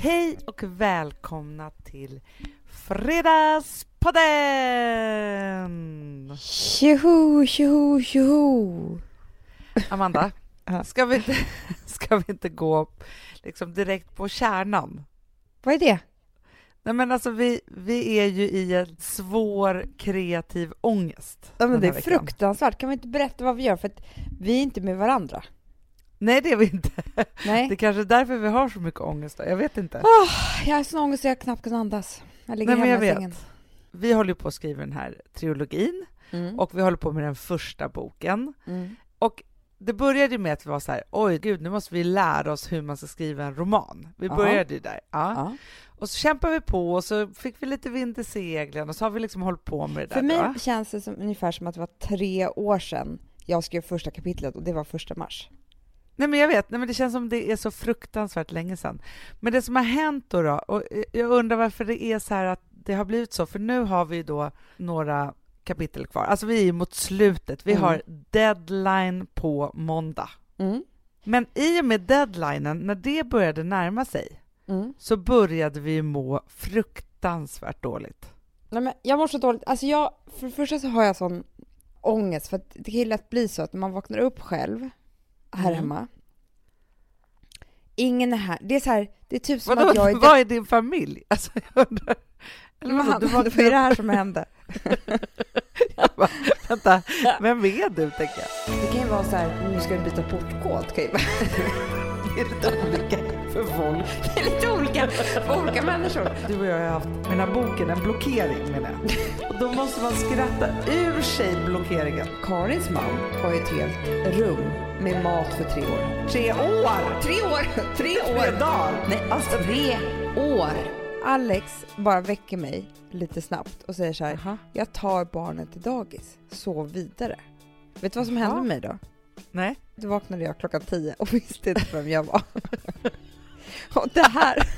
Hej och välkomna till Fredagspodden! Tjoho, tjoho, tjoho! Amanda, ska vi inte, ska vi inte gå liksom direkt på kärnan? Vad är det? Nej men alltså vi, vi är ju i en svår kreativ ångest. Ja, men det är veckan. fruktansvärt. Kan vi inte berätta vad vi gör? För att vi är inte med varandra. Nej det är vi inte. Nej. Det är kanske är därför vi har så mycket ångest då. Jag vet inte. Jag har sån ångest att jag knappt kan andas. Jag ligger Nej, hemma i sängen. Vi håller på att skriva den här trilogin Mm. och vi håller på med den första boken. Mm. Och det började med att vi var så här, oj gud, nu måste vi lära oss hur man ska skriva en roman. Vi Ja. började ju där. Ja. Ja. Och så kämpade vi på och så fick vi lite vind i seglen och så har vi liksom hållit på med det För där. mig då. känns det som, ungefär som att det var tre år sedan jag skrev första kapitlet och det var första mars. Nej men jag vet, nej, men det känns som det är så fruktansvärt länge sedan. Men det som har hänt då, då och jag undrar varför det är så här att det har blivit så, för nu har vi då några kapitel kvar. Alltså vi är mot slutet, vi Mm. har deadline på måndag. Mm. Men i och med deadlinen, när det började närma sig, Mm. så började vi må fruktansvärt dåligt. Nej, men jag mår så dåligt. Alltså jag, för det första så har jag sån ångest för att det ju lätt bli så att när man vaknar upp själv här Mm. hemma. Ingen är här. Det är så här, det är typ som Vadå, att jag är vad är din familj? Alltså, jag undrar. Eller vadå, han, du det var vaknar ju det här som hände. Vänta, vem är du, tänker jag? Det kan ju vara så här, nu ska vi byta portkod. Kan ju vara. Det är lite olika för folk. Det är lite olika för olika människor. Du och jag har haft med den här boken en blockering, menar jag. Och då måste man skratta ur sig blockeringen. Karins man har ju ett helt rum med mat för tre år. Tre år! Tre år! Tre Tre dagar! Nej, alltså tre år. Alex bara väcker mig lite snabbt och säger så här, Jaha. jag tar barnet till dagis, sov vidare. Vet du vad som hände med mig då? Nej. Då vaknade jag klockan tio och visste inte vem jag var. och det här,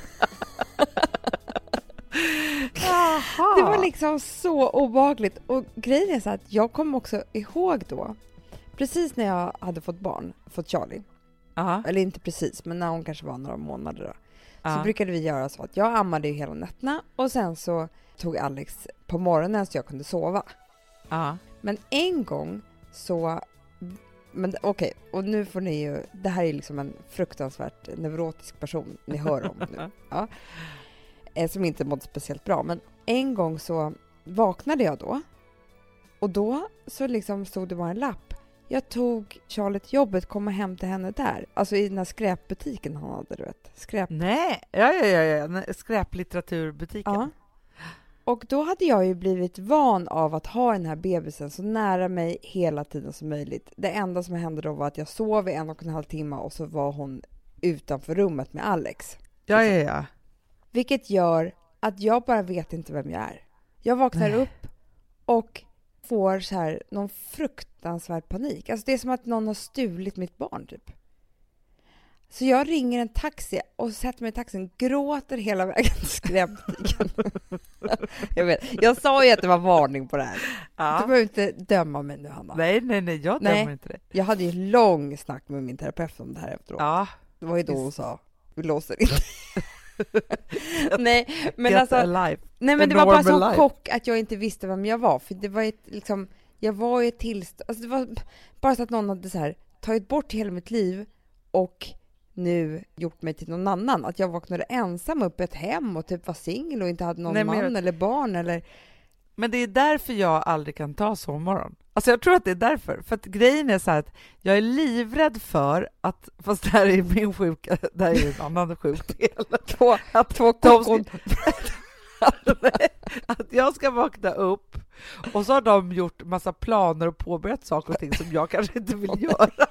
Jaha. det var liksom så obehagligt. Och grejen är så att jag kom också ihåg då, precis när jag hade fått barn, fått Charlie, Ja, eller inte precis, men när hon kanske var några månader då, så ja. brukade vi göra så att jag ammade ju hela nätterna och sen så tog Alex på morgonen så jag kunde sova. ja. Men en gång så, men okej, och nu får ni ju, det här är liksom en fruktansvärt neurotisk person ni hör om nu, ja, eh, som inte mådde speciellt bra. Men en gång så vaknade jag då och då så liksom stod det bara en lapp. Jag tog Charlie till jobbet, kom och hem till henne där. Alltså i den här skräpbutiken han hade, du vet. Skräp Nej, ja, ja, ja, ja. Skräplitteraturbutiken. Ja. Och då hade jag ju blivit van av att ha den här bebisen så nära mig hela tiden som möjligt. Det enda som hände då var att jag sov i en och en halv timme och så var hon utanför rummet med Alex. ja, ja, ja. Vilket gör att jag bara vet inte vem jag är. Jag vaknar Nej. upp och får så här någon fruktansvärd panik. Alltså det är som att någon har stulit mitt barn typ. Så jag ringer en taxi och sätter mig i taxin, gråter hela vägen till skräpbutiken. jag vet, jag sa ju att det var varning på det här. Du ja. behöver inte döma mig nu Hanna. Nej, nej, nej, jag Nej. dömer inte det. Jag hade ju lång snack med min terapeut om det här efteråt. Ja, Det var ju då hon sa, vi låser inte. Nej, men get alltså, alive. nej men det var bara normal så life. chock att jag inte visste vem jag var. För det var ett, liksom, jag var i ett tillstånd, alltså det var bara så att någon hade så här, tagit bort hela mitt liv och nu gjort mig till någon annan. Att jag vaknade ensam upp i ett hem och typ var singel och inte hade någon Nej, man jag- eller barn eller... Men det är därför jag aldrig kan ta sovmorgon. Alltså jag tror att det är därför. För att grejen är så här att jag är livrädd för att, fast det här är min sjuka, det här är en annan sjuk del. Två, Att två kokon. Att jag ska vakna upp och så har de gjort massa planer och påbörjat saker och ting som jag kanske inte vill göra.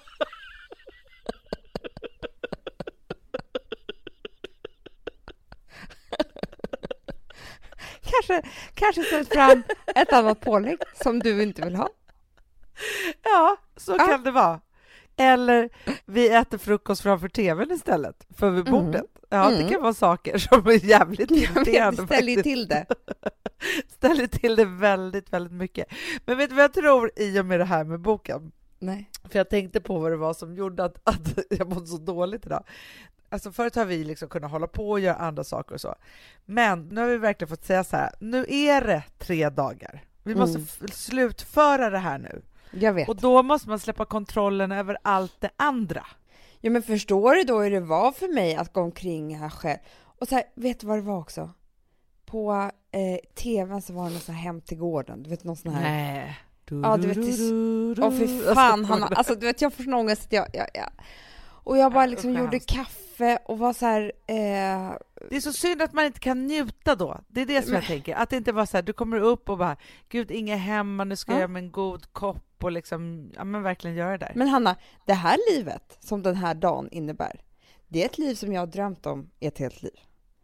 Kanske, kanske ställt fram ett annat pålägg som du inte vill ha. Ja, så Ja. kan det vara. Eller vi äter frukost framför tvn istället för vid Mm. bordet. Ja, det Mm. kan vara saker som är jävligt irriterande. ställer till det. ställer till det väldigt, väldigt mycket. Men vet du vad jag tror i och med det här med boken? Nej. För jag tänkte på vad det var som gjorde att, att jag mådde så dåligt idag. Alltså förut har vi liksom kunnat hålla på och göra andra saker och så. Men nu har vi verkligen fått säga så här, nu är det tre dagar. Vi måste Mm. slutföra det här nu. Jag vet. Och då måste man släppa kontrollen över allt det andra. Ja men förstår du då hur det var för mig att gå omkring här själv? Och så här, vet du vad det var också? På eh, tvn så var det någon sån här Hem till gården, du vet någon sån här Nej. Ja, du vet, Åh fy fan Hanna, alltså du vet jag får sån ångest. Jag, jag, jag. Och jag bara liksom gjorde hemskt. Kaffe och var så här, eh, Det är så synd att man inte kan njuta då. Det är det som jag tänker. Att det inte var så här, du kommer upp och bara, gud, inga hemma, nu ska jag Ja. göra mig en god kopp och liksom, ja men verkligen göra det där. Men Hanna, det här livet som den här dagen innebär, det är ett liv som jag har drömt om i ett helt liv.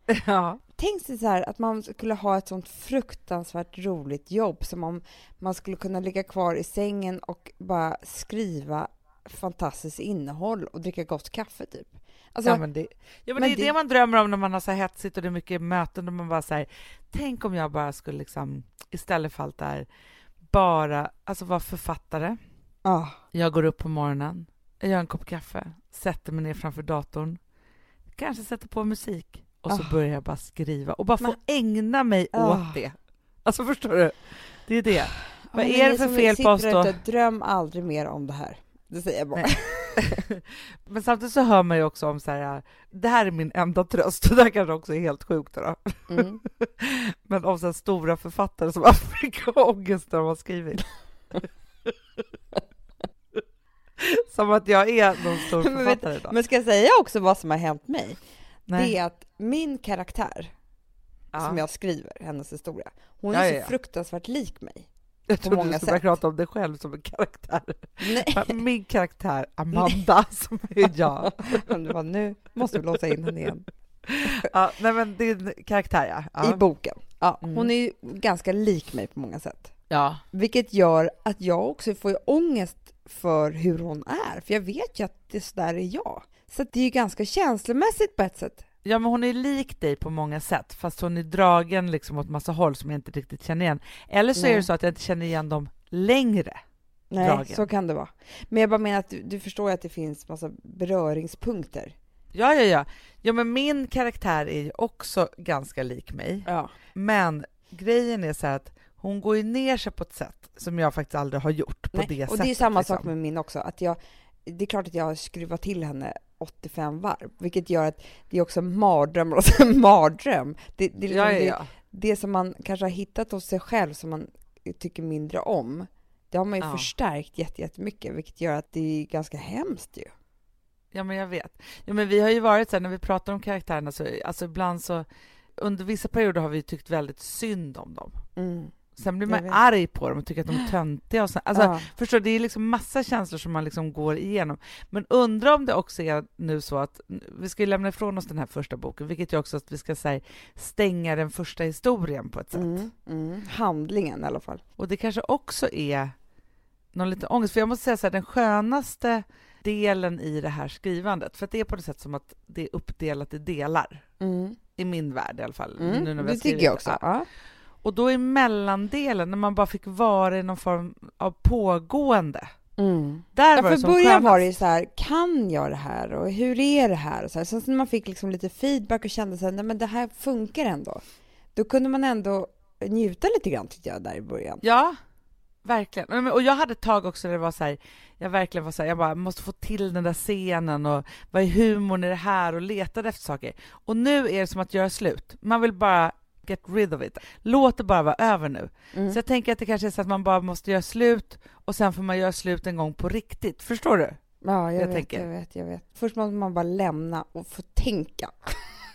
ja. Tänk sig så här att man skulle ha ett sånt fruktansvärt roligt jobb som om man skulle kunna ligga kvar i sängen och bara skriva fantastiskt innehåll och dricka gott kaffe typ. Alltså, ja, men det, ja, men men det är det- det man drömmer om när man har så här hetsigt och det är mycket möten och man bara säger tänk om jag bara skulle liksom istället för allt det här bara alltså vara författare. ah, Jag går upp på morgonen, jag gör en kopp kaffe, sätter mig ner framför datorn, kanske sätter på musik och så Ah. börjar jag bara skriva och bara få Men- ägna mig Ah. åt det. Alltså förstår du? Det är det. Vad är det för fel på oss då? Dröm aldrig mer om det här. Det säger jag bara. Men samtidigt så hör man ju också om så här, det här är min enda tröst, och det här kanske också är helt sjukt då. Mm. Men om så här stora författare som fick ångest när de har skrivit. Som att jag är någon stor Men författare då. Men ska jag säga också vad som har hänt mig? Nej. Det är att min karaktär Ja. som jag skriver, hennes historia, hon är ja, så ja. fruktansvärt lik mig. Jag trodde många du skulle sätt. prata om dig själv som en karaktär. Nej, Min karaktär Amanda, som är jag. du bara, nu måste vi låsa in henne igen. Ja, nej men din karaktär ja. ja. I boken. Ja, Mm. hon är ju ganska lik mig på många sätt. ja. Vilket gör att jag också får ångest för hur hon är, för jag vet ju att det så där är jag. Så det är ju ganska känslomässigt på ett sätt. Ja, men hon är lik dig på många sätt, fast hon är dragen liksom åt massa håll som jag inte riktigt känner igen. Eller så är Nej. det så att jag inte känner igen dem längre. Nej, Dragen. så kan det vara. Men jag bara menar att du, du förstår att det finns massa beröringspunkter. Ja, ja, ja. Ja, men min karaktär är ju också ganska lik mig. Ja. Men grejen är så här att hon går ju ner sig på ett sätt som jag faktiskt aldrig har gjort på Nej, det och sättet. det är samma liksom. sak med min också. Att jag, det är klart att jag har skruvat till henne 85 varv, vilket gör att det är också en mardröm, och så en mardröm. Det, det, är liksom Ja, ja, det, ja. det som man kanske har hittat hos sig själv som man tycker mindre om, det har man ju förstärkt jätte- jättemycket, vilket gör att det är ganska hemskt ju. Ja, men jag vet. Ja, men vi har ju varit så här, när vi pratar om karaktärerna, så alltså ibland så under vissa perioder har vi tyckt väldigt synd om dem. Mm. Sen blir man arg på dem och tycker att de är töntiga. Och så. Alltså, ja. Förstår det är liksom massa känslor som man liksom går igenom. Men undrar om det också är nu så att vi ska ju lämna ifrån oss den här första boken, vilket ju också att vi ska säga stänga den första historien på ett sätt. Mm, mm. Handlingen i alla fall. Och det kanske också är någon liten ångest, för jag måste säga så här, den skönaste delen i det här skrivandet, för det är på något sätt som att det är uppdelat i delar, Mm. i min värld i alla fall. Mm. nu när vi Det tycker jag också. Ja. Och då i mellandelen, när man bara fick vara i någon form av pågående, Mm. där Ja, var det som början var det ju skönast. så här, kan jag det här och hur är det här? Och så här. Sen när man fick liksom lite feedback och kände så här, nej men det här funkar ändå. Då kunde man ändå njuta lite grann tyckte jag där i början. Ja, verkligen. Och jag hade ett tag också där det var så här, jag verkligen var så här, jag bara måste få till den där scenen och vad är humorn i det här och letade efter saker. Och nu är det som att göra slut. Man vill bara get rid of it. Låt det bara vara över nu. Mm. Så jag tänker att det kanske är så att man bara måste göra slut och sen får man göra slut en gång på riktigt. Förstår du? Ja, jag, jag vet, tänker. jag vet, jag vet. Först måste man bara lämna och få tänka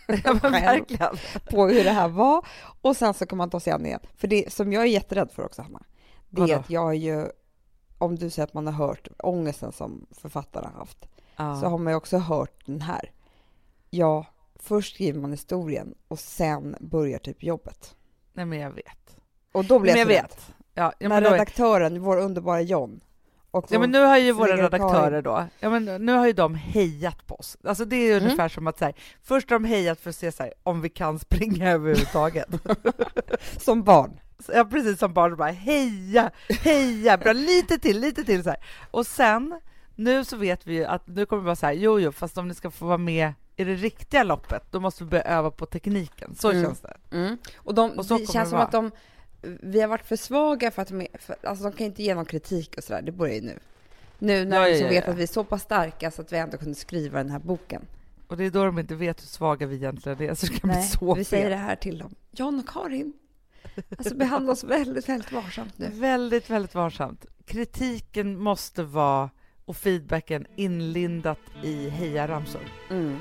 Ja, verkligen. på hur det här var och sen så kan man ta sig an igen. För det som jag är jätterädd för också, Hanna, det är Vadå? att jag är ju, om du säger att man har hört ångesten som författarna har haft, Ja. så har man ju också hört den här. Ja, först skriver man historien och sen börjar typ jobbet. Nej, men jag vet. Och då blir Men jag, jag så rädd. vet. Ja, ja, När men då är- redaktören, vår underbara John, Ja, men nu har ju våra redaktörer då, ja, men nu har ju de hejat på oss. Alltså det är ju Mm. ungefär som att så här, först har de hejat för att se så här, om vi kan springa överhuvudtaget. som barn. Ja, precis som barn, bara heja, heja, bra, lite till, lite till så här. Och sen, nu så vet vi ju att nu kommer det vara så här, jo, jo, fast om ni ska få vara med i det riktiga loppet, då måste vi börja öva på tekniken. Så Mm. känns det. Mm. Och, de, Och så det känns det som vara. att de, vi har varit för svaga för att de, för, alltså de kan inte ge någon kritik och sådär, det börjar ju nu. Nu när Ja, de ja, ja, vet ja. att vi är så pass starka så att vi ändå kunde skriva den här boken. Och det är då de inte vet hur svaga vi egentligen är, så det kan bli Nej, så vi fel. säger det här till dem. John och Karin, alltså behandla oss väldigt, väldigt varsamt nu. Väldigt, väldigt varsamt. Kritiken måste vara, och feedbacken, inlindat i hejaramsor. Mm.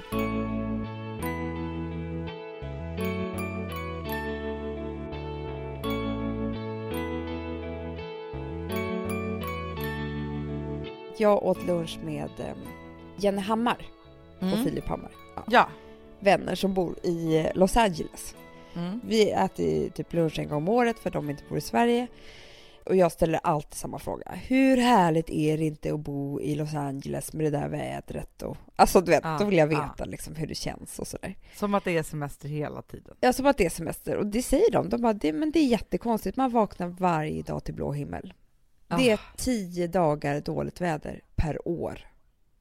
Jag åt lunch med eh, Jenny Hammar och Mm. Filip Hammar. Ja. Ja. Vänner som bor i Los Angeles. Mm. Vi äter typ lunch en gång om året för de inte bor i Sverige. Och jag ställer alltid samma fråga. Hur härligt är det inte att bo i Los Angeles med det där vädret? Och, alltså du vet, Ja, då vill jag ja. veta liksom hur det känns och sådär. Som att det är semester hela tiden. Ja, som att det är semester. Och det säger de. De bara, det, men det är jättekonstigt. Man vaknar varje dag till blå himmel. Det är Ah, tio dagar dåligt väder per år.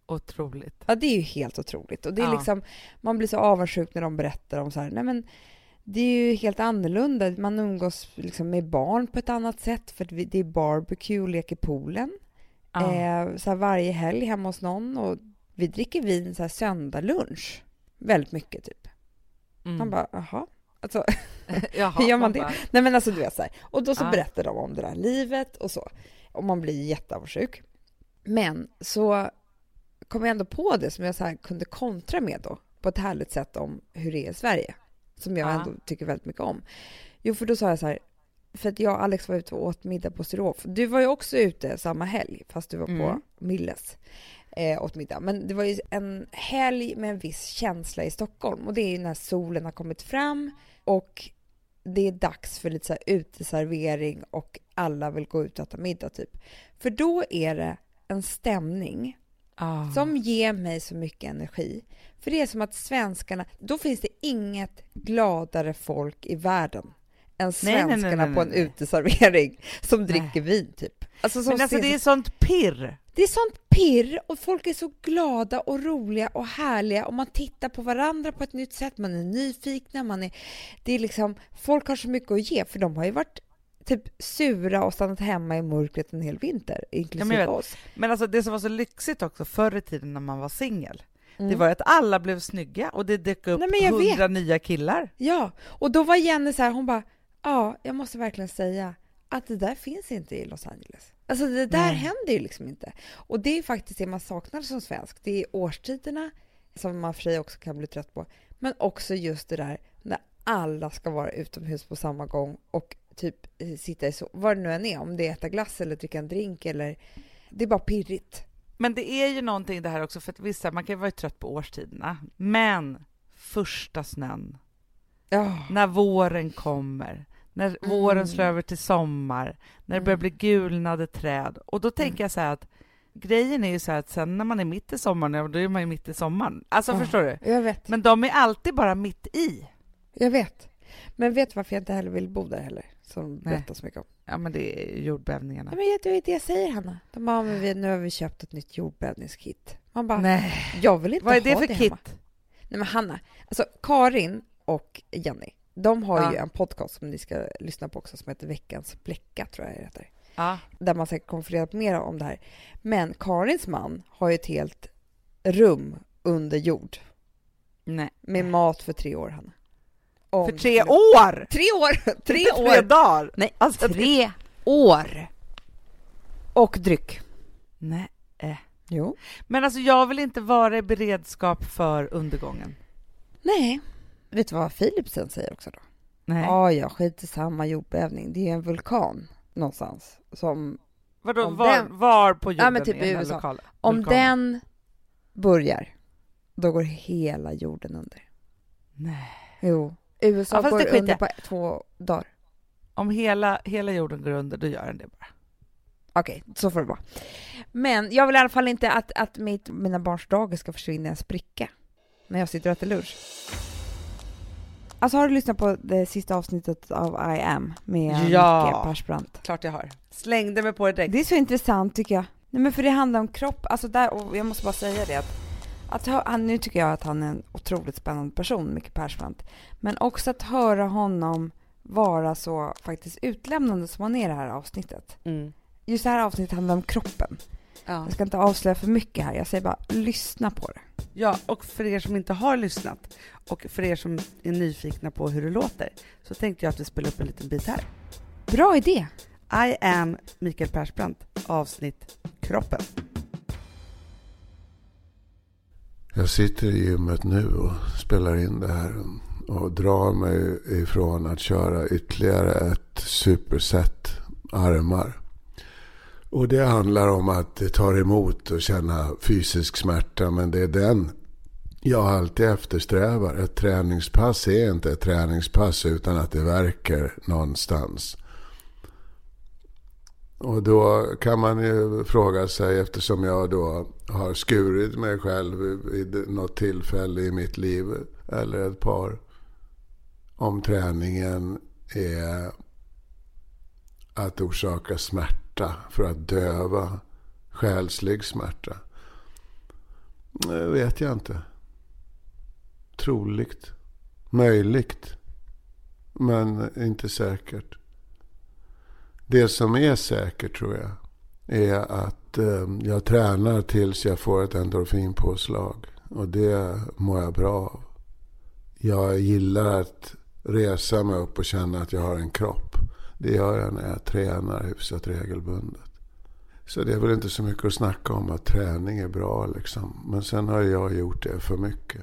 otroligt. Ja, det är ju helt otroligt. Och det är Ja. liksom, man blir så avundsjuk när de berättar om så här, nej men det är ju helt annorlunda. Man umgås liksom med barn på ett annat sätt för det är barbecue och leker poolen. Ja. Eh, så varje helg hemma hos någon och vi dricker vin så här söndagslunch. Väldigt mycket typ. Mm. Man bara, jaha. Alltså, Jaha, hur gör man det? bara, Nej men alltså du vet så här. Och då så Ja. berättar de om det där livet och så. Och man blir jätteavundsjuk. Men så kom jag ändå på det som jag så kunde kontra med då. På ett härligt sätt om hur det är i Sverige. Som jag Ja. ändå tycker väldigt mycket om. Jo för då sa jag så här. För att jag och Alex var ute och åt middag på Styrov. Du var ju också ute samma helg fast du var på Mm. Milles. Eh, åt middag. Men det var ju en helg med en viss känsla i Stockholm. Och det är ju när solen har kommit fram. Och det är dags för lite så här uteservering och alla vill gå ut och äta middag typ. För då är det en stämning ah. som ger mig så mycket energi. För det är som att svenskarna, då finns det inget gladare folk i världen än Nej, nej, nej, svenskarna nej, på en uteservering som dricker vin typ. Alltså, Men alltså det är sånt pirr. det är sånt pirr och folk är så glada och roliga och härliga och man tittar på varandra på ett nytt sätt, man är nyfikna, man är, det är liksom, folk har så mycket att ge för de har ju varit typ sura och stannat hemma i mörkret en hel vinter, inklusive jag vet. oss. Men alltså det som var så lyxigt också förr i tiden när man var singel, Mm. det var att alla blev snygga och det dök upp men hundra nya killar. Ja, och då var Jenny så här, hon bara, ja, jag måste verkligen säga att det där finns inte i Los Angeles. Alltså det där Nej. händer ju liksom inte. Och det är faktiskt det man saknar som svensk. Det är årstiderna som man för sig också kan bli trött på. Men också just det där när alla ska vara utomhus på samma gång och typ eh, sitta i så, vad det nu än är, om det är äta glass eller dricka en drink eller det är bara pirrigt. Men det är ju någonting det här också, för att vissa, man kan ju vara trött på årstiderna, men första snön, Ja, när våren kommer, när våren slår över till sommar, när det börjar Mm. bli gulnade träd. Och då tänker jag så här att grejen är ju så att sen när man är mitt i sommaren, då är man ju mitt i sommaren. Alltså Ja. förstår du? jag vet. Men de är alltid bara mitt i. Jag vet. Men vet du varför jag inte heller vill bo där heller? Som berättar så mycket om. Ja, men det är jordbävningarna. Ja, men det är det jag säger, Hanna. De bara, men vi, nu har vi köpt ett nytt jordbävningskit. Man bara, Nej, jag vill inte vad är ha det för hemma. kit? Nej, men Hanna, alltså Karin och Jenny, de har Ja. ju en podcast som ni ska lyssna på också som heter Veckans bläcka, tror jag det heter. Ja. Där man säkert kommer få reda på mer om det här. Men Karins man har ju ett helt rum under jord Nej. med mat för tre år, Hanna. Om För tre år! Tre år! Tre Inte år! dagar! Nej, Alltså, tre år! Och dryck. Nej. Jo. Men alltså jag vill inte vara i beredskap för undergången. Nej. Vet du vad Philipsen säger också då? Nej. Ja, ja, skit i samma jordbävning. Det är en vulkan någonstans. Som, Vadå, var, den- var på jorden Ja, men typ är i den USA. lokalen? om den börjar, då går hela jorden under. Nej. Jo. USA Ja, går under på två dagar. Om hela, hela jorden går under, då gör den det bara. Okej, så får det vara. Men jag vill i alla fall inte att, att mitt, mina barns dagis ska försvinna i en spricka när jag sitter och äter lunch. Alltså har du lyssnat på det sista avsnittet av I am med Ja. Micke Persbrandt? Klart jag har. Slängde mig på det direkt. Det är så intressant tycker jag. Nej men för det handlar om kropp, alltså där, och jag måste bara säga det att Att han, nu tycker jag att han är en otroligt spännande person, Micke Persbrandt. Men också att höra honom vara så faktiskt utlämnande som han är i det här avsnittet. Just det här avsnittet handlar om kroppen. Ja. Jag ska inte avslöja för mycket här. Jag säger bara lyssna på det. ja, och för er som inte har lyssnat och för er som är nyfikna på hur det låter så tänkte jag att vi spelar upp en liten bit här. Bra idé! I am Mikael Persbrandt, avsnitt Kroppen. Jag sitter i gymmet nu och spelar in det här och drar mig ifrån att köra ytterligare ett superset armar. Och det handlar om att det tar emot att känna fysisk smärta men det är den jag alltid eftersträvar. Ett träningspass är inte ett träningspass utan att det verkar någonstans. Och då kan man ju fråga sig, eftersom jag då har skurit mig själv vid något tillfälle i mitt liv, eller ett par, om träningen är att orsaka smärta för att döva själslig smärta. Det vet jag inte. Troligt. Möjligt. Men inte säkert. Det som är säkert tror jag är att eh, jag tränar tills jag får ett endorfinpåslag. Och det mår jag bra av. Jag gillar att resa mig upp och känna att jag har en kropp. Det gör jag när jag tränar hyfsat regelbundet. Så det är väl inte så mycket att snacka om att träning är bra liksom. Men sen har jag gjort det för mycket.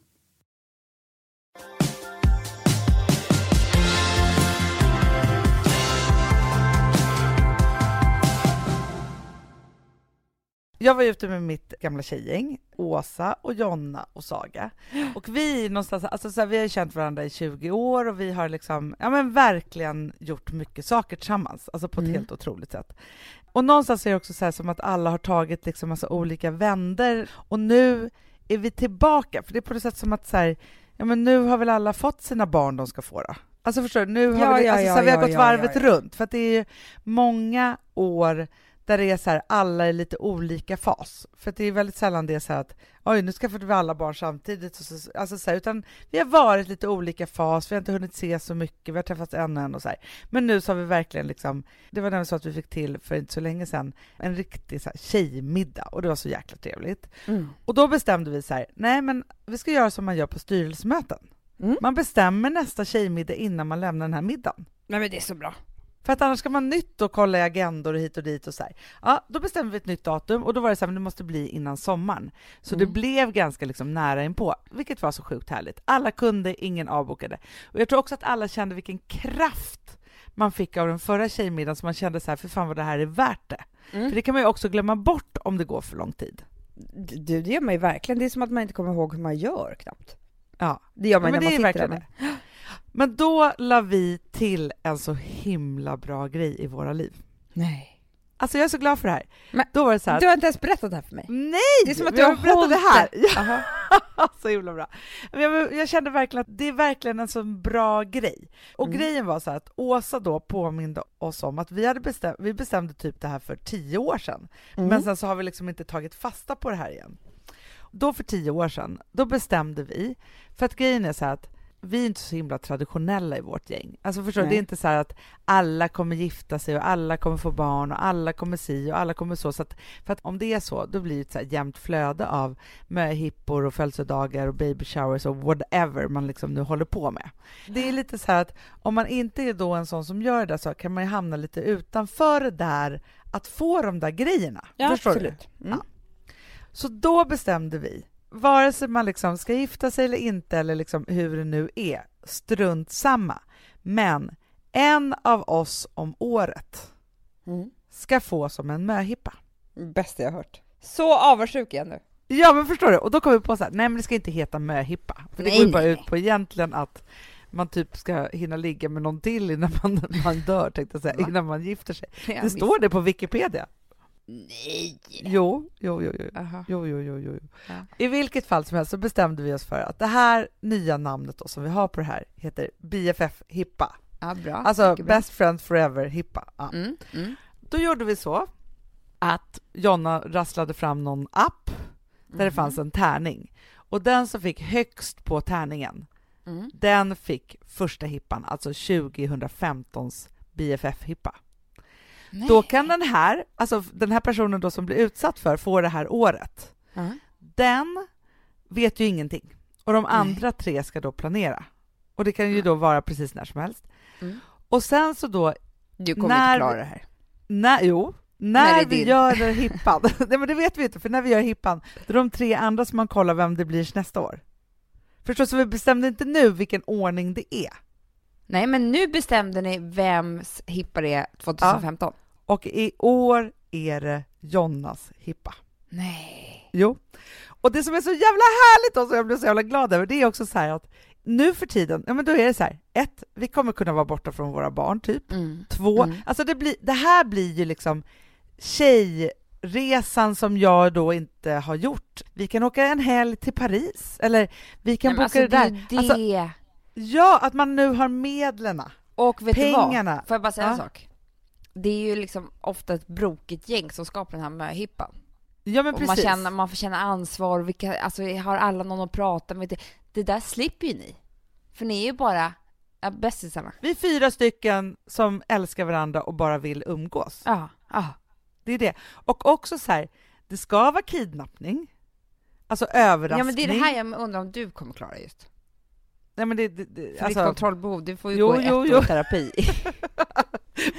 Jag var ute med mitt gamla tjejgäng, Åsa och Jonna och Saga. Och vi någonstans, alltså så här, vi har känt varandra i 20 år och vi har liksom, ja men verkligen gjort mycket saker tillsammans, alltså på ett Mm. helt otroligt sätt. Och någonstans är det också så här som att alla har tagit liksom massa olika vänder och nu är vi tillbaka, för det är på något sätt som att så här, ja men nu har väl alla fått sina barn de ska få då? Alltså förstår du, nu har Ja, vi, ja, alltså, ja, så här, vi har gått varvet runt, för att det är ju många år där det är så här, alla är lite olika fas. För det är väldigt sällan det är så här att oj, nu skaffade vi alla barn samtidigt. Och så, alltså så här, utan vi har varit lite olika fas, vi har inte hunnit se så mycket, vi har träffats en och en och så här. Men nu så har vi verkligen liksom, det var nämligen så att vi fick till för inte så länge sedan en riktig så här, tjejmiddag och det var så jäkla trevligt. Och då bestämde vi så här, nej men vi ska göra som man gör på styrelsemöten. Mm. Man bestämmer nästa tjejmiddag innan man lämnar den här middagen. Nej men det är så bra. För att annars ska man nytt och kolla i agendor och hit och dit och så här. Ja, då bestämde vi ett nytt datum och då var det så här, men det måste bli innan sommaren. Så det blev ganska liksom nära inpå, vilket var så sjukt härligt. Alla kunde, ingen avbokade. Och jag tror också att alla kände vilken kraft man fick av den förra tjejmiddagen, så man kände så här, för fan vad det här är värt det. Mm. För det kan man ju också glömma bort om det går för lång tid. Du, det gör man ju verkligen. Det är som att man inte kommer ihåg hur man gör knappt. Ja, Det gör man Ja, när man sitter där. Men då la vi till en så himla bra grej i våra liv. Nej. Alltså jag är så glad för det här. Men då var det så här, Du har inte ens berättat det här för mig. Nej! Det är som att du har hållit det här. det. Så himla bra. Jag, jag kände verkligen att det är verkligen en så bra grej. Och Mm. grejen var så att Åsa då påminde oss om att vi, hade bestäm, vi bestämde typ det här för tio år sedan. Mm. Men sen så har vi liksom inte tagit fasta på det här igen. Då för tio år sedan, då bestämde vi, för att grejen är så här att vi är inte så himla traditionella i vårt gäng. Alltså förstår det är inte så att alla kommer gifta sig och alla kommer få barn och alla kommer si och alla kommer så. så att, för att om det är så, då blir det ett så här jämnt flöde av möhippor och födelsedagar och baby showers och whatever man liksom nu håller på med. Det är lite så här att om man inte är då en sån som gör det så kan man ju hamna lite utanför det där att få de där grejerna. Förstår du? Mm. Ja. Så då bestämde vi, vare sig man liksom ska gifta sig eller inte, eller liksom hur det nu är, strunt samma. Men en av oss om året Mm. ska få som en möhippa. Bästa jag hört. Så avundsjuk jag nu. Ja, men förstår du? Och då kom vi på så här, nej men det ska inte heta möhippa. För det Nej, går ju bara ut på egentligen att man typ ska hinna ligga med någon till innan man, man dör, tänkte jag säga, innan man gifter sig. Det står det på Wikipedia. Nej! Jo, jo, jo, jo. Aha. Jo, jo, jo, jo. Ja. I vilket fall som helst så bestämde vi oss för att det här nya namnet då, som vi har på det här heter BFF Hippa. Ja, bra. Alltså bra. Best Friends Forever Hippa. Ja. Mm. Mm. Då gjorde vi så att Jonna rasslade fram någon app där det Mhm. fanns en tärning. Och den som fick högst på tärningen, Mm. den fick första hippan, alltså 2015s BFF-hippa. Nej. Då kan den här, alltså den här personen då som blir utsatt för, få det här året. Ja. Den vet ju ingenting. Och de andra tre ska då planera. Och det kan ju då vara precis när som helst. Mm. Och sen så då, Du kommer När- inte klara det här. när, jo, När när, det är vi gör hippan, nej men det vet vi inte, för när vi gör hippan, då är de tre andra som man kollar vem det blir nästa år. Förstås, så vi bestämde inte nu vilken ordning det är. Nej, men nu bestämde ni vems hippa det är 2015. Och i år är det Jonnas hippa. Nej. Jo. Och det som är så jävla härligt och som jag blir så jävla glad över, det är också så här att nu för tiden, ja men då är det så här, ett, vi kommer kunna vara borta från våra barn typ. Mm. Två, Mm. alltså det, blir, det här blir ju liksom tjejresan som jag då inte har gjort. Vi kan åka en helg till Paris, eller vi kan Nej, boka det där. Det Alltså. Ja, att man nu har medlen. och vet pengarna. du vad? Får jag bara säga en Ja. sak? Det är ju liksom ofta ett brokigt gäng som skapar den här möhippan. Ja men Och man, precis. känner, man får känna ansvar, vilka, alltså har alla någon att prata med? Det, det där slipper ju ni. För ni är ju bara ja, bästisarna. Vi är fyra stycken som älskar varandra och bara vill umgås. Ja, ja. Det är det. Och också så här, det ska vara kidnappning, alltså överraskning. Ja men det är det här jag undrar om du kommer klara just. Nej, men det, det, det, För ditt alltså, kontrollbehov, du får ju Jo, gå ett jo, år jo. i terapi.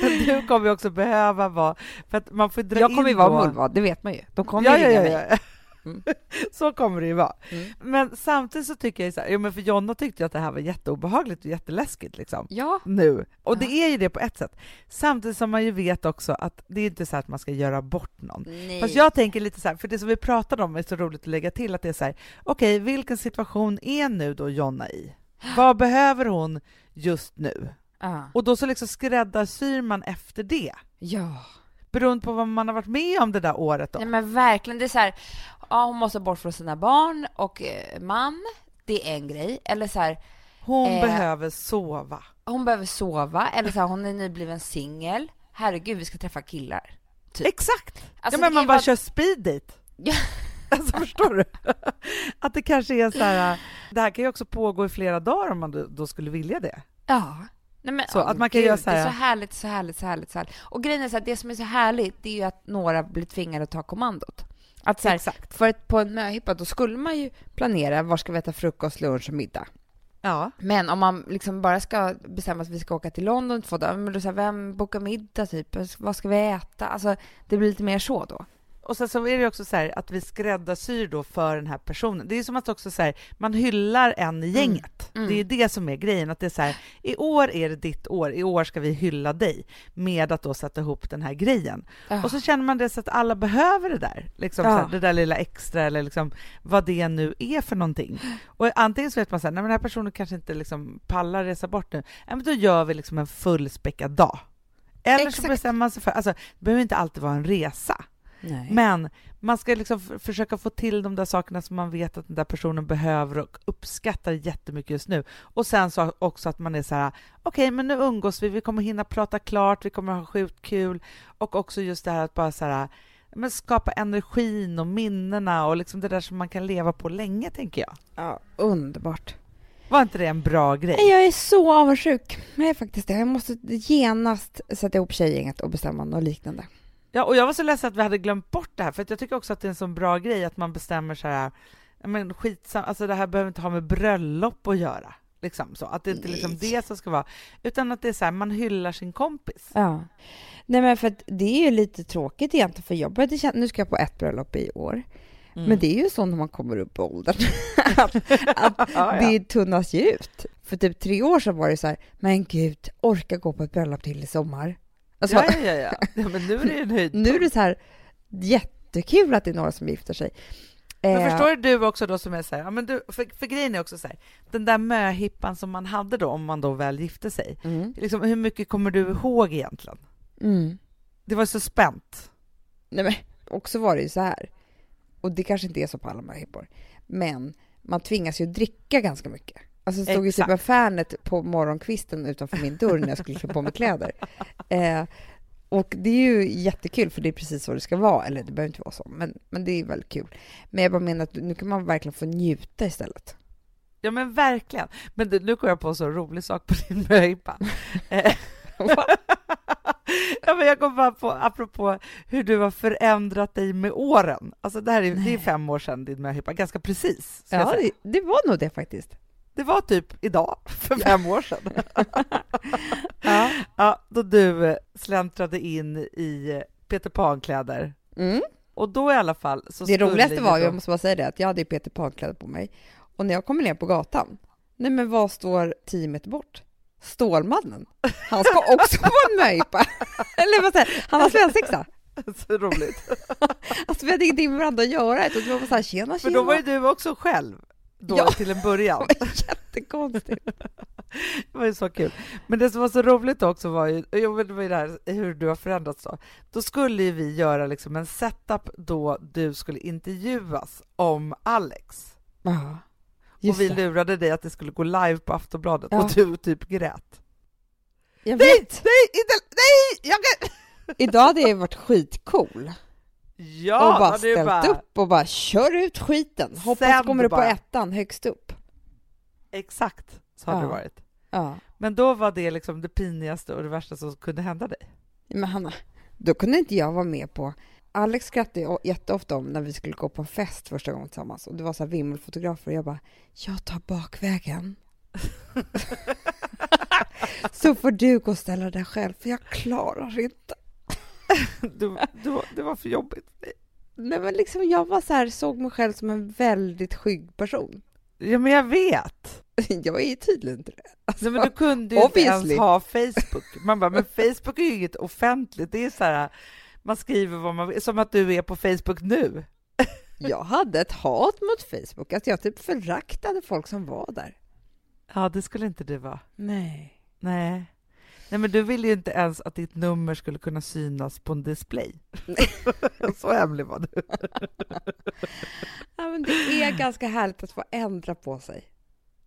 men du kommer ju också behöva vara, för att man får dra jag kommer ju vara mullvad, det vet man ju. De kommer ja, ju ringa ja, mig. ja. Mm. Så kommer det ju vara. Mm. Men samtidigt så tycker jag så här, ja, men för Jonna tyckte ju att det här var jätteobehagligt och jätteläskigt liksom. Ja, Nu. Och det Ja. är ju det på ett sätt. Samtidigt som man ju vet också att det är inte så att man ska göra bort någon. nej. Fast jag tänker lite så här, för det som vi pratade om är så roligt att lägga till att det är så här, okej, vilken situation är nu då Jonna i? Vad behöver hon just nu? Ja. Och då så liksom skräddarsyr man efter det, ja. beroende på vad man har varit med om det där året då. Nej men verkligen, det är så här, ja hon måste bort från sina barn och eh, man, det är en grej. Eller så här, Hon Eh, behöver sova. hon behöver sova, eller så här, hon är nybliven singel. Herregud, vi ska träffa killar. Typ. Exakt! Alltså, ja, men man bara bara- kör speed date. Alltså förstår du? Att det kanske är så här, det här kan ju också pågå i flera dagar om man då, skulle vilja det. Ja. Nej, men, Så åh, att man kan gud, göra så Det är här- så härligt, så härligt, så härligt, så härligt. Och grejen är så här, det som är så härligt, det är ju att några blir tvingade att ta kommandot. Att så här, Exakt. för att på en möhippa, då skulle man ju planera var ska vi äta frukost, lunch och middag. Ja. Men om man liksom bara ska bestämma att vi ska åka till London två dagar, men då så här, vem bokar middag typ? Vad ska vi äta? Alltså, det blir lite mer så då. Och sen så är det också så här att vi skräddarsyr då för den här personen. Det är som att också så här, man hyllar en i gänget. Mm. Det är det som är grejen, att det är så här, i år är det ditt år, i år ska vi hylla dig med att då sätta ihop den här grejen. Ja. Och så känner man det så att alla behöver det där, liksom Ja. så här, det där lilla extra eller liksom vad det nu är för någonting. Och antingen så vet man så här, nej men den här personen kanske inte liksom pallar resa bort nu, ja, men då gör vi liksom en fullspäckad dag. Eller så Exakt. bestämmer man sig för, alltså det behöver inte alltid vara en resa. Nej. Men man ska liksom försöka få till de där sakerna som man vet att den där personen behöver och uppskattar jättemycket just nu. Och sen så också att man är så här, okej, men nu umgås vi, vi kommer hinna prata klart, vi kommer ha sjukt kul. Och också just det här att bara så här, men skapa energin och minnena och liksom det där som man kan leva på länge, tänker jag. Ja, underbart. Var inte det en bra grej? Jag är så avundsjuk. Jag är faktiskt det. Jag måste genast sätta ihop tjejgänget och bestämma något liknande. Ja, och jag var så ledsen att vi hade glömt bort det här, för jag tycker också att det är en sån bra grej att man bestämmer så här, men skitsam, alltså det här behöver inte ha med bröllop att göra. Liksom så, att det inte är liksom det som ska vara, utan att det är så här, man hyllar sin kompis. Ja. Nej men för att det är ju lite tråkigt egentligen för jag började känna, nu ska jag på ett bröllop i år. Mm. Men det är ju så när man kommer upp i åldern att, att Ja, ja. det tunnas ju ut. För typ tre år sedan var det så här, men gud, orka gå på ett bröllop till i sommar. Alltså, ja, ja, ja, ja. Men nu är det ju en höjdpunkt. nu är det så här jättekul att det är några som gifter sig. Men Eh, förstår du också då som är så här, ja, men du, för, för grejen är också så här, den där möhippan som man hade då, om man då väl gifte sig, Mm, liksom, hur mycket kommer du ihåg egentligen? mm. Det var så spänt. Nej men också var det ju så här, och det kanske inte är så på alla möhippor, men man tvingas ju dricka ganska mycket. Alltså stod ju typ Exakt. Fernet på morgonkvisten utanför min dörr när jag skulle klä på mig kläder. Eh, och det är ju jättekul för det är precis så det ska vara, eller det behöver inte vara så, men, men det är väldigt kul. Men jag bara menar att nu kan man verkligen få njuta istället. Ja men verkligen. Men du, nu kom jag på en så rolig sak på din möhippa. Eh, ja, men jag kom bara på, apropå hur du har förändrat dig med åren. Alltså det här är, det är fem år sedan din möhippa, ganska precis. Ja, det, det var nog det faktiskt. Det var typ idag, för fem år sedan. Ja. ja, då du eh, släntrade in i eh, Peter Pan-kläder. Mm. Och då i alla fall så Det roligaste var, då- jag måste bara säga det, att jag hade Peter Pan-kläder på mig. Och när jag kommer ner på gatan, nej men vad står tio meter bort? Stålmannen. Han ska också på en möjpa. Eller vad säger? Han har svensexa. Så roligt. Alltså vi hade ingenting med varandra att göra. utan Det var bara så här, tjena, För tjena. då var ju du också själv då Ja. till en början. Det jättekonstigt. Det var ju så kul. Men det som var så roligt också var ju, jo, det var ju det här hur du har förändrats då. Då skulle ju vi göra liksom en setup då du skulle intervjuas om Alex. Ja, och vi lurade dig att det skulle gå live på Aftonbladet Ja. och du typ grät. Jag Nej, vet. nej, inte, nej! Jag. Idag hade jag varit skitcool Ja, och bara ställt bara, upp och bara kör ut skiten. Hoppas Sänd kommer du på bara. ettan högst upp. Exakt, så hade Ja. det varit. Ja, Men då var det liksom det pinigaste och det värsta som kunde hända dig. men Hanna, då kunde inte jag vara med på Alex skrattade jätteofta om när vi skulle gå på en fest första gången tillsammans och det var så här vimmelfotografer och jag bara, jag tar bakvägen. så får du gå och ställa dig själv för jag klarar inte. Du, du, det var för jobbigt. Nej men liksom jag var så här, såg mig själv som en väldigt skygg person. Ja, men jag vet. Jag är tydligen inte det. Alltså, Nej, men du kunde ju inte Obviously. ens ha Facebook. Man bara, men Facebook är ju inget offentligt. Det är så här, man skriver vad man vill, som att du är på Facebook nu. Jag hade ett hat mot Facebook, att jag typ föraktade folk som var där. Ja, det skulle inte du vara. Nej. Nej. Nej, men du ville ju inte ens att ditt nummer skulle kunna synas på en display. så hemlig var du. Ja, men det är ganska härligt att få ändra på sig.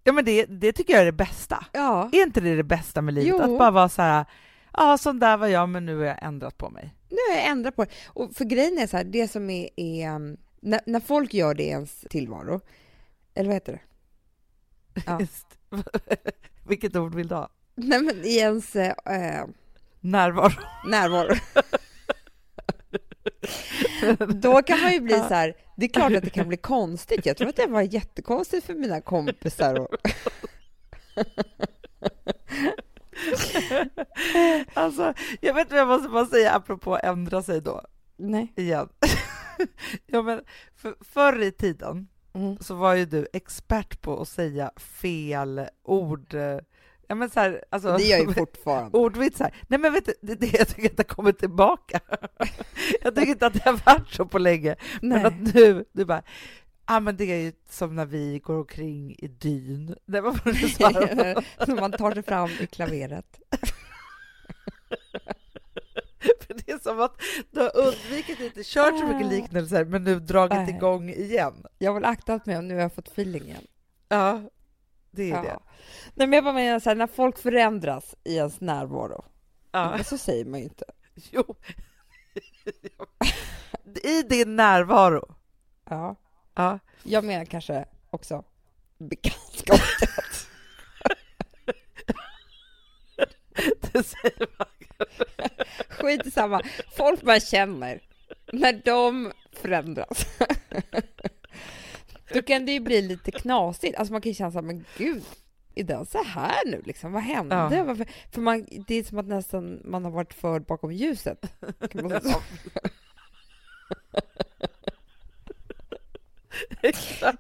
Ja, men det, det tycker jag är det bästa. Ja, Är inte det det bästa med livet? Jo. Att bara vara så här, ja, sån där var jag, men nu har jag ändrat på mig. nu har jag ändrat på det. Och för grejen är så här, det som är, är um, när, när folk gör det i ens tillvaro, eller vad heter det? Ja. Vilket ord vill du ha? Nej men i ens eh, Närvaro. närvaro. Då kan man ju bli så här, det är klart att det kan bli konstigt. Jag tror att det var jättekonstigt för mina kompisar. Och, Alltså, jag vet vad jag måste bara säga apropå ändra sig då, nej. igen. ja, men för, förr i tiden Mm. så var ju du expert på att säga fel ord. Ja, men så här, alltså, Det gör jag ju fortfarande. Ordvitsar. Nej men vet du, det är det jag tycker att det kommit tillbaka. jag tycker inte att det har varit så på länge. Men Nej. att nu, du bara, ja men det är ju som när vi går omkring i dyn. Det var vad du sa. När man tar sig fram i klaveret. För det är som att du har undvikit inte kört så mycket liknelser men nu dragit Nej. igång igen. Jag har väl aktat mig och nu har jag fått feeling igen. Ja, det är Ja. det. Nej, men jag bara menar så här, när folk förändras i ens närvaro, Ja. så säger man ju inte. Jo. I din närvaro. Ja. Ja. Jag menar kanske också bekantskapet. Det säger man. Skit samma. Folk man känner, när de förändras, då kan det ju bli lite knasigt. Alltså man kan ju känna så här, men gud, är den så här nu liksom? Vad hände? Ja. Varför? För man, det är som att nästan man har varit förd bakom ljuset. Exakt.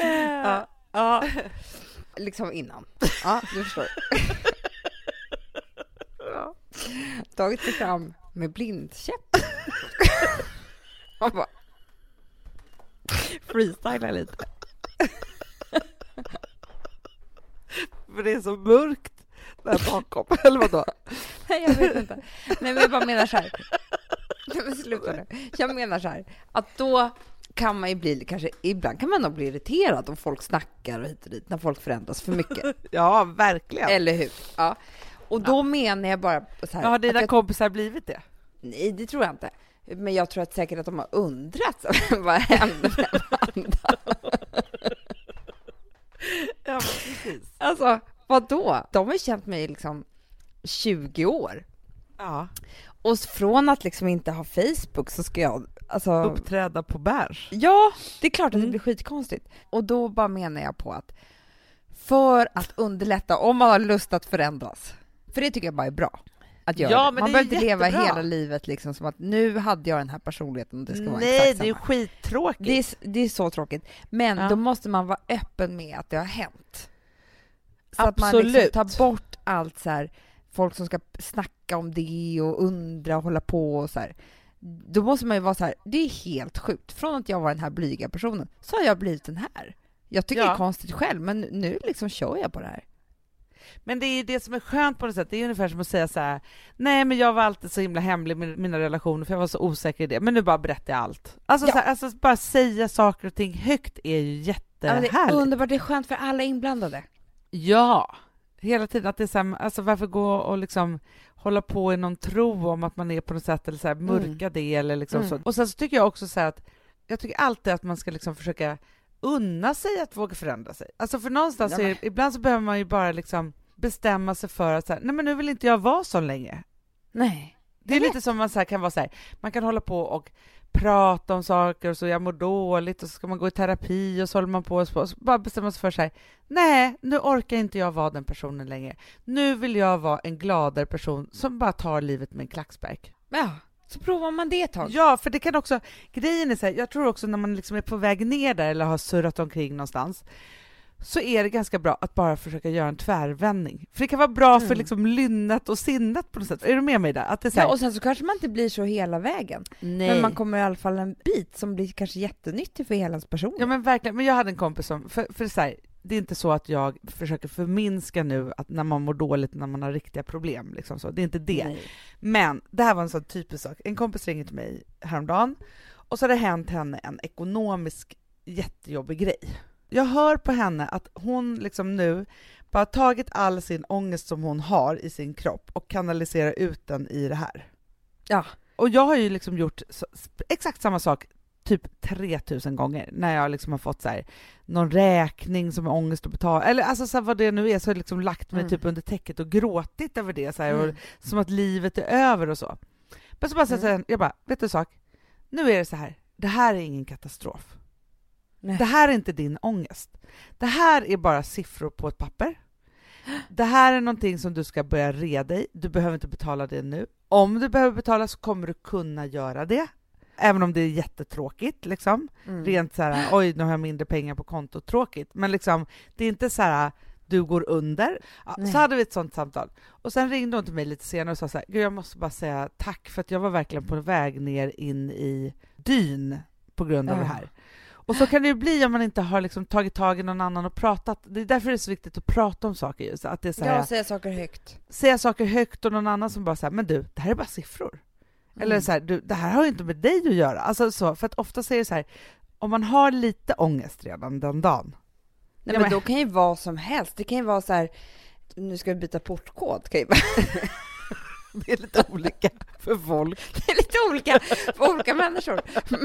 Ja. ja. Liksom innan. Ja, du förstår. Ja. Tagit sig fram med blindkäpp. Man bara, freestyla lite. För det är så mörkt där bakom, eller vadå? Nej, jag vet inte. Nej, men jag bara menar så här. Nej, men sluta nu. Jag menar så här, att då kan man ju bli, kanske ibland kan man nog bli irriterad om folk snackar och hit och dit, när folk förändras för mycket. Ja, verkligen. Eller hur? Ja. Och då menar jag bara så här. Ja, har dina jag, kompisar blivit det? nej, det tror jag inte. Men jag tror att säkert att de har undrat vad hände med Amanda? Ja, precis. Alltså, vad då? De har ju känt mig i liksom 20 år. Ja, Och från att liksom inte ha Facebook så ska jag, alltså... uppträda på bärs. Ja, det är klart att det Mm. blir skitkonstigt. Och då bara menar jag på att för att underlätta om man har lust att förändras. För det tycker jag bara är bra. Att göra Ja, det. Man behöver inte leva hela livet liksom som att nu hade jag den här personligheten och det ska vara Nej, exakt det är samma. skittråkigt. Det är, det är så tråkigt. Men Ja. då måste man vara öppen med att det har hänt. Så att man liksom Absolut. tar bort allt så här, folk som ska snacka om det och undra och hålla på och så här. Då måste man ju vara så här, det är helt sjukt. Från att jag var den här blyga personen så har jag blivit den här. Jag tycker Ja. det är konstigt själv, men nu liksom kör jag på det här. Men det är det som är skönt på något sätt. Det är ungefär som att säga så här: nej men jag var alltid så himla hemlig med mina relationer för jag var så osäker i det, men nu bara berättar jag allt. Alltså, Ja. här, alltså bara säga saker och ting högt är ju Ja, men det är jättehärligt. underbart, det är skönt för alla inblandade. Ja, hela tiden. Att det är så här, alltså varför gå och liksom hålla på i någon tro om att man är på något sätt eller så här, mörka det eller liksom Mm. så. Och sen så tycker jag också så här att jag tycker alltid att man ska liksom försöka unna sig att våga förändra sig. Alltså för någonstans Ja, så är, men- ibland så behöver man ju bara liksom bestämma sig för att så här, nej men nu vill inte jag vara så länge. Nej. Det är Jag lite som man så här kan vara så här, man kan hålla på och prata om saker och så jag mår dåligt och så ska man gå i terapi och så håller man på och så, och så bara bestämma sig för här, nej, nu orkar inte jag vara den personen längre. Nu vill jag vara en gladare person som bara tar livet med en klackspark. Ja, så provar man det ett tag. Ja, för det kan också, grejen är så här, jag tror också när man liksom är på väg ner där eller har surrat omkring någonstans, så är det ganska bra att bara försöka göra en tvärvändning. För det kan vara bra för Mm. liksom lynnet och sinnet på något sätt. Är du med mig där? Att det är här, Ja, och sen så kanske man inte blir så hela vägen. nej. Men man kommer i alla fall en bit som blir kanske jättenyttig för hela ens person. Ja men verkligen, men jag hade en kompis som, för, för så här, det är inte så att jag försöker förminska nu att när man mår dåligt, när man har riktiga problem, liksom så. det är inte det. Nej. Men det här var en sån typisk sak, en kompis ringde till mig häromdagen och så hade det hänt henne en ekonomisk jättejobbig grej. Jag hör på henne att hon liksom nu bara har tagit all sin ångest som hon har i sin kropp och kanaliserar ut den i det här. Ja. Och jag har ju liksom gjort så, exakt samma sak typ 3000 gånger när jag liksom har fått så här, någon räkning som är ångest att betala, eller alltså så här, vad det nu är, så har jag liksom lagt mig Mm. typ under täcket och gråtit över det så här, och Mm. som att livet är över och så. Men så bara Mm. mm. jag bara, vet du en sak? Nu är det så här, det här är ingen katastrof. Nej. Det här är inte din ångest. Det här är bara siffror på ett papper. Det här är någonting som du ska börja reda i. Du behöver inte betala det nu. Om du behöver betala så kommer du kunna göra det. Även om det är jättetråkigt, liksom. Mm. Rent så här, oj, nu har jag mindre pengar på kontot, tråkigt. Men liksom, det är inte så här, du går under. Ja, så hade vi ett sånt samtal. Och sen ringde hon till mig lite senare och sa så här, Gud, jag måste bara säga tack för att jag var verkligen på väg ner in i dyn på grund av Ja. det här. Och så kan det ju bli om man inte har liksom tagit tag i någon annan och pratat. Det är därför det är så viktigt att prata om saker. Just. Att det är så här, Ja, säga saker högt. säga saker högt och någon annan som bara säger men du, det här är bara siffror. Mm. Eller så här, du, det här har ju inte med dig att göra. Alltså så, för att ofta säger det så här, om man har lite ångest redan den dagen. Nej, men men- då kan ju vad som helst. Det kan ju vara så här, nu ska vi byta portkod. Kan ju. Det är lite olika för folk. Det är lite olika för olika människor.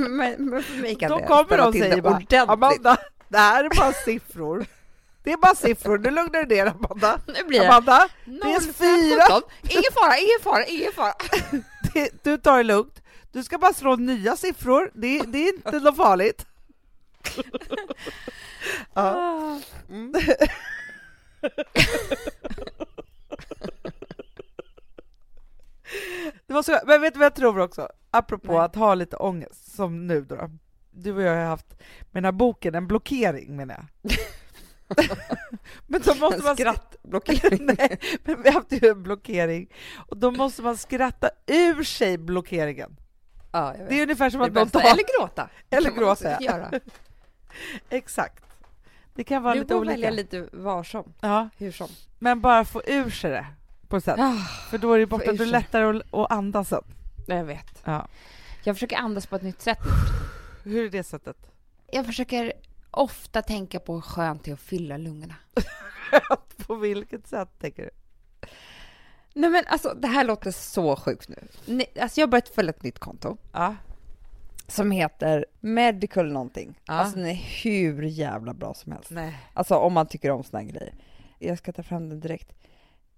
Men, men för mig kan Då det kommer de och säger det bara, ordentligt. Amanda, det här är bara siffror. Det är bara siffror, nu lugnar du ner Amanda. Nu blir det Amanda, är 05, fyra. 17. Ingen fara, ingen fara, ingen fara. det, du tar det lugnt. Du ska bara slå nya siffror, det, det är inte något farligt. Ja. Mm. Det var så, men vet du vad jag tror också? Apropå Nej. att ha lite ångest, som nu då. Du och jag har haft med den här boken en blockering menar jag. Men då måste man Skrattblockering. Nej, men vi har haft ju en blockering och då måste man skratta ur sig blockeringen. Ja. Det är ungefär som att någon tar... Eller gråta. Eller gråta, ja. Göra. Exakt. Det kan vara Du lite får olika. välja lite var som, Ja, hur som. men bara få ur sig det på ett sätt. Ah, För då är det borta, då är lättare att, att andas sen. jag vet. Ja. Jag försöker andas på ett nytt sätt. Hur är det sättet? Jag försöker ofta tänka på hur skönt det är att fylla lungorna. på vilket sätt tänker du? Nej men alltså det här låter så sjukt nu. Alltså jag har börjat följa ett nytt konto Ja. som heter Medical någonting. Ja. Alltså den är hur jävla bra som helst. Nej. Alltså om man tycker om såna här grejer. Jag ska ta fram den direkt.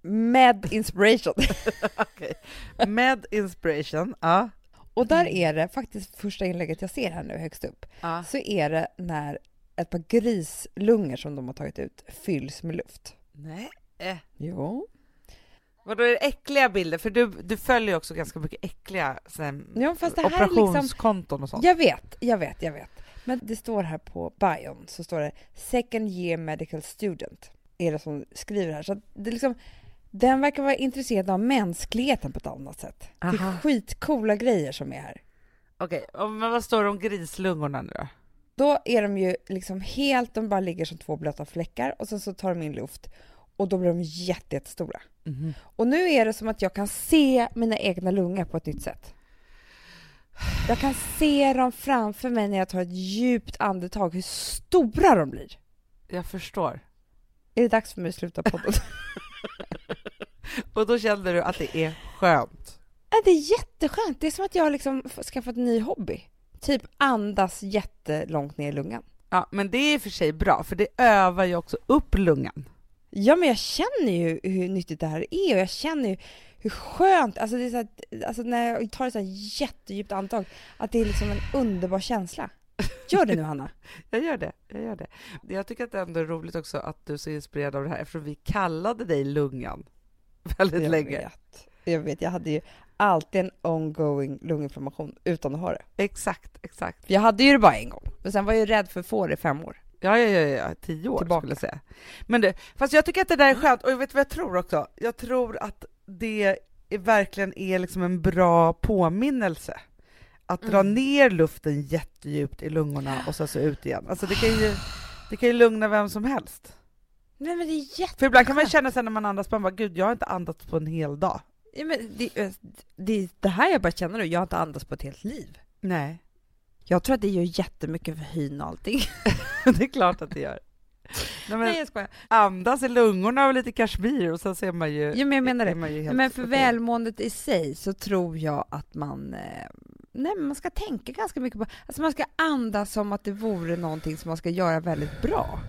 Med Inspiration. Okej. Med inspiration. Ja. Och där är det faktiskt första inlägget jag ser här nu högst upp. ja. Så är det när ett par grislungor som de har tagit ut fylls med luft. Nej. Jo. Vadå är det äckliga bilder? För du, du följer också ganska mycket äckliga sån, Ja, fast det här är liksom... operationskonton och sånt. Jag vet, jag vet, jag vet. Men det står här på bion, så står det second year medical student. Är det som skriver här. Så det liksom, den verkar vara intresserad av mänskligheten på ett annat sätt. Det Aha. är skitcoola grejer som är här. Okej, och men vad står det om grislungorna nu då? Då är de ju liksom helt, de bara ligger som två blöta fläckar och sen så tar de in luft och då blir de jätte, jättestora. Och nu är det som att jag kan se mina egna lungor på ett nytt sätt. Jag kan se dem framför mig när jag tar ett djupt andetag, hur stora de blir. Jag förstår. Är det dags för mig att sluta podden? Och då kände du att det är skönt? Ja, det är jätteskönt. Det är som att jag har liksom skaffat en ny hobby. Typ andas jättelångt ner i lungan. Ja, men det är i och för sig bra, för det övar ju också upp lungan. Ja, men jag känner ju hur nyttigt det här är och jag känner ju hur skönt, alltså, det är så här, alltså när jag tar ett så här jättedjupt andetag, att det är liksom en underbar känsla. Gör det nu Hanna. Jag gör det, jag gör det. Jag tycker att det ändå är roligt också att du är så inspirerad av det här, eftersom vi kallade dig Lungan väldigt Jag länge. vet. Jag vet, jag hade ju alltid en ongoing lunginflammation utan att ha det. Exakt, exakt. Jag hade ju det bara en gång, men sen var jag ju rädd för att få det i fem år. Ja, ja, ja, ja. tio år Tillbaka. skulle jag säga. Men det, fast jag tycker att det där är skönt, och jag vet vad jag tror också? Jag tror att det är, verkligen är liksom en bra påminnelse. Att dra Mm. ner luften jättedjupt i lungorna och så, så ut igen. Alltså det kan ju, det kan ju lugna vem som helst. Nej men det är jätte... För ibland kan man känna sen när man andas, man bara, gud jag har inte andats på en hel dag. Ja, men det, det, det här jag bara känner nu, jag har inte andats på ett helt liv. Nej, Jag tror att det gör jättemycket för hyn och allting. det är klart att det gör. Nej, men Nej jag skojar. andas i lungorna och lite kashmir och så ser man ju... Ja, men jag menar det. helt Men för okej. välmåendet i sig så tror jag att man, eh, nej, men man ska tänka ganska mycket på, alltså man ska andas som att det vore någonting som man ska göra väldigt bra.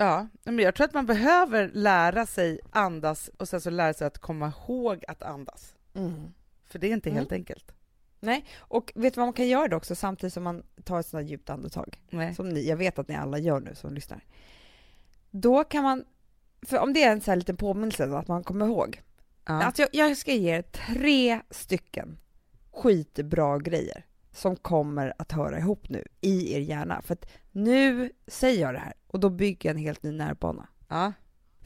Ja, men jag tror att man behöver lära sig andas och sen så lära sig att komma ihåg att andas. För det är inte Mm. helt enkelt. Nej, och vet du vad man kan göra då också samtidigt som man tar ett sådant här djupt andetag? Nej. Som ni, jag vet att ni alla gör nu som lyssnar. Då kan man, för om det är en sån här liten påminnelse att man kommer ihåg. Ja. Alltså jag, jag ska ge er tre stycken skitbra grejer som kommer att höra ihop nu i er hjärna. För att nu säger jag det här och då bygger jag en helt ny nervbana. Ja.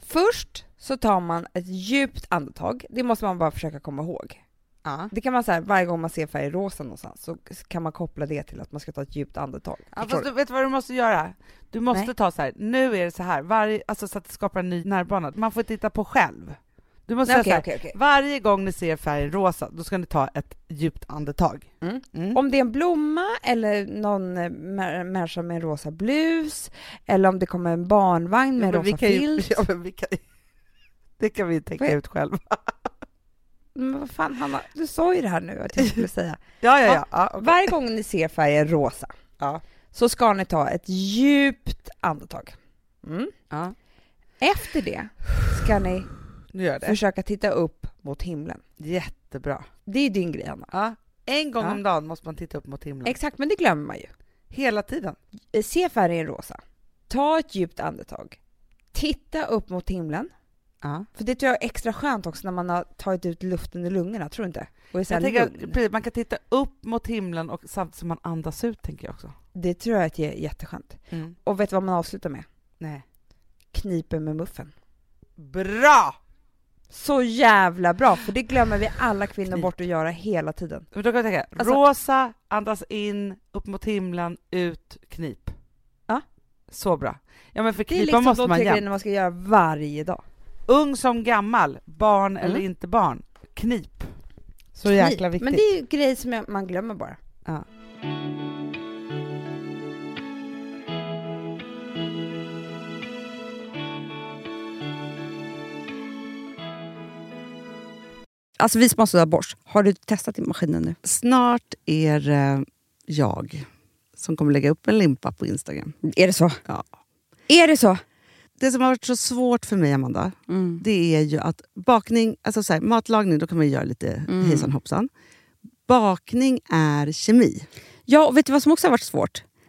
Först så tar man ett djupt andetag. Det måste man bara försöka komma ihåg. Ja. Det kan man säga varje gång man ser färg rosa någonstans så kan man koppla det till att man ska ta ett djupt andetag. Ja, fast du? vet vad du måste göra? Du måste Nej. ta så här, nu är det så här, varje, alltså så att det skapar en ny nervbana. Man får titta på själv. Du måste Nej, säga okej, okej. varje gång ni ser färgen rosa, då ska ni ta ett djupt andetag. Mm. Mm. Om det är en blomma eller någon eh, mä- människa med en rosa blus eller om det kommer en barnvagn med Ja, rosa filt. ja, det kan vi tänka ut själva. Men vad fan Hanna, du sa ju det här nu att jag skulle säga. Ja, ja, Ja, ja. okej. Varje gång ni ser färgen rosa ja. så ska ni ta ett djupt andetag. Mm. ja. Efter det ska ni Nu gör jag det. försöka titta upp mot himlen. Jättebra. Det är din grej Hanna. Ja. En gång Ja. om dagen måste man titta upp mot himlen. Exakt, men det glömmer man ju. Hela tiden. Eh, Se färgen rosa. Ta ett djupt andetag. Titta upp mot himlen. Ja. För det tror jag är extra skönt också när man har tagit ut luften i lungorna, tror du inte? Och är så Jag här tänker lugn. att, precis, man kan titta upp mot himlen och samtidigt som man andas ut, tänker jag också. Det tror jag att det är jätteskönt. Och vet du vad man avslutar med? Nej. Kniper med muffen. Bra! Så jävla bra, för det glömmer vi alla kvinnor bort att göra hela tiden. Men då kan jag tänka, Alltså- rosa, andas in, upp mot himlen, ut, knip. Ja. Så bra. Ja men för Det är knipa liksom måste de man tre jämt. grejerna man ska göra varje dag. Ung som gammal, barn eller Mm. inte barn, knip. Så jäkla Knip. viktigt. Men det är ju grejer som jag, man glömmer bara. Ja. Alltså vi har sådär borst, har du testat i maskinen nu? Snart är det jag som kommer lägga upp en limpa på Instagram. Är det så? Ja. Är det så? Det som har varit så svårt för mig, Amanda, Mm. det är ju att bakning, alltså så här, matlagning, då kan man ju göra lite Mm. hejsan hoppsan. Bakning är kemi. Ja, och vet du vad som också har varit svårt?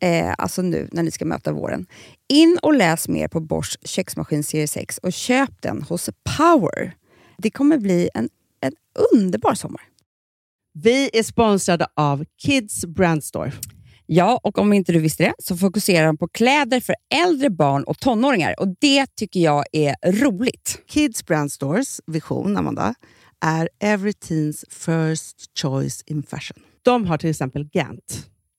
eh, alltså nu när ni ska möta våren, in och läs mer på Bosch köksmaskin serie 6 och köp den hos Power. Det kommer bli en, en underbar sommar. Vi är sponsrade av Kids Brand Store. Ja, och om inte du visste det så fokuserar de på kläder för äldre barn och tonåringar och det tycker jag är roligt. Kids Brand Stores vision, Amanda, är every teens first choice in fashion. De har till exempel Gant.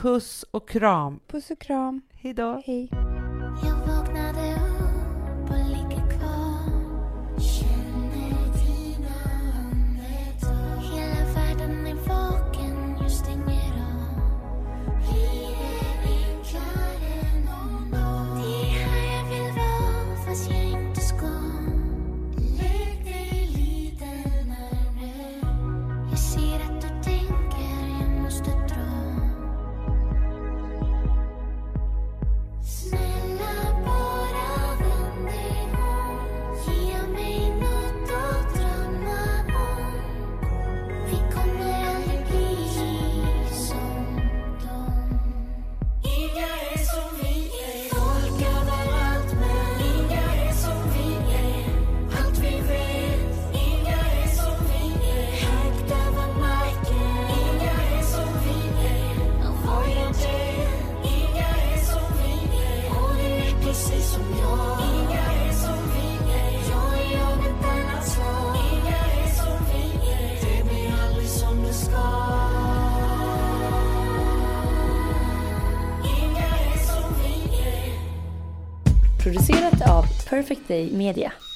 Puss och kram. Puss och kram. Hej då. Hej. Perfect Day Media.